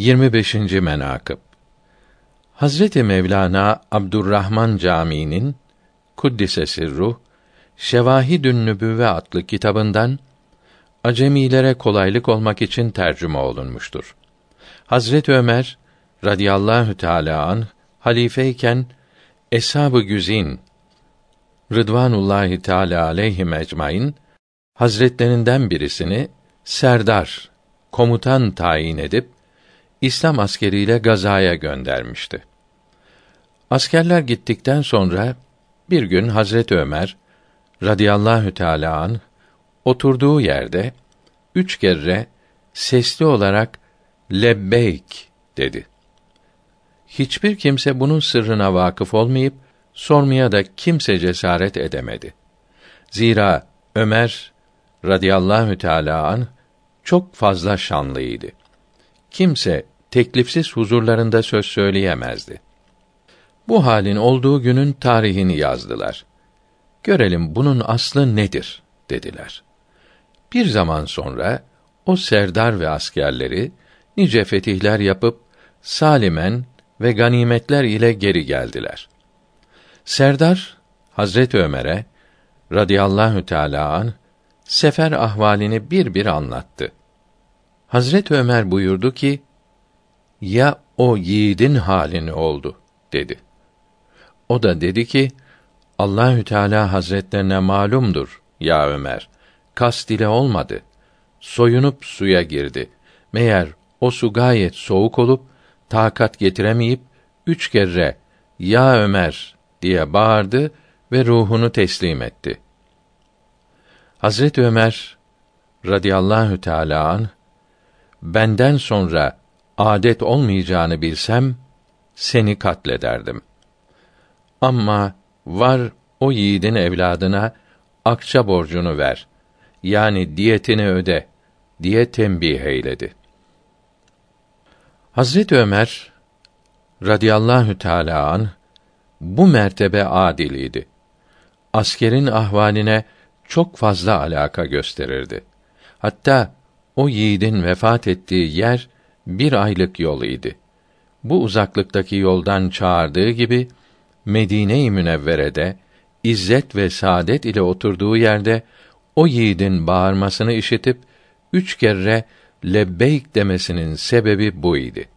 25. menakıb Hazreti Mevlana Abdurrahman Camii'nin Kuddise Sirruh Şevahidün Nübüvve adlı kitabından acemilere kolaylık olmak için tercüme olunmuştur. Hazret Ömer radıyallahu teala an halifeyken Eshab-ı Güzin Rıdvanullahi Teala aleyhi ecmaîn hazretlerinden birisini serdar, komutan tayin edip İslam askeriyle gazaya göndermişti. Askerler gittikten sonra bir gün Hazret Ömer radıyallahu teala an oturduğu yerde üç kere sesli olarak lebbeyk dedi. Hiçbir kimse bunun sırrına vakıf olmayıp sormaya da kimse cesaret edemedi. Zira Ömer radıyallahu teala an çok fazla şanlıydı. Kimse teklifsiz huzurlarında söz söyleyemezdi. Bu halin olduğu günün tarihini yazdılar. Görelim bunun aslı nedir dediler. Bir zaman sonra o serdar ve askerleri nice fetihler yapıp salimen ve ganimetler ile geri geldiler. Serdar Hazret Ömer'e radıyallahu teala an sefer ahvalini bir bir anlattı. Hazret Ömer buyurdu ki: Ya o yiğidin halini oldu dedi. O da dedi ki: Allahü Teala Hazretlerine malumdur ya Ömer. Kast ile olmadı. Soyunup suya girdi. Meğer o su gayet soğuk olup takat getiremeyip üç kere ya Ömer diye bağırdı ve ruhunu teslim etti. Hazret Ömer radıyallahu teala an benden sonra adet olmayacağını bilsem seni katlederdim. Ama var o yiğidin evladına akça borcunu ver. Yani diyetini öde diye tembih eyledi. Hazret Ömer radıyallahu teala an bu mertebe adiliydi. Askerin ahvaline çok fazla alaka gösterirdi. Hatta o yiğidin vefat ettiği yer bir aylık yol idi. Bu uzaklıktaki yoldan çağırdığı gibi Medine-i Münevvere'de izzet ve saadet ile oturduğu yerde o yiğidin bağırmasını işitip üç kere lebbeyk demesinin sebebi bu idi.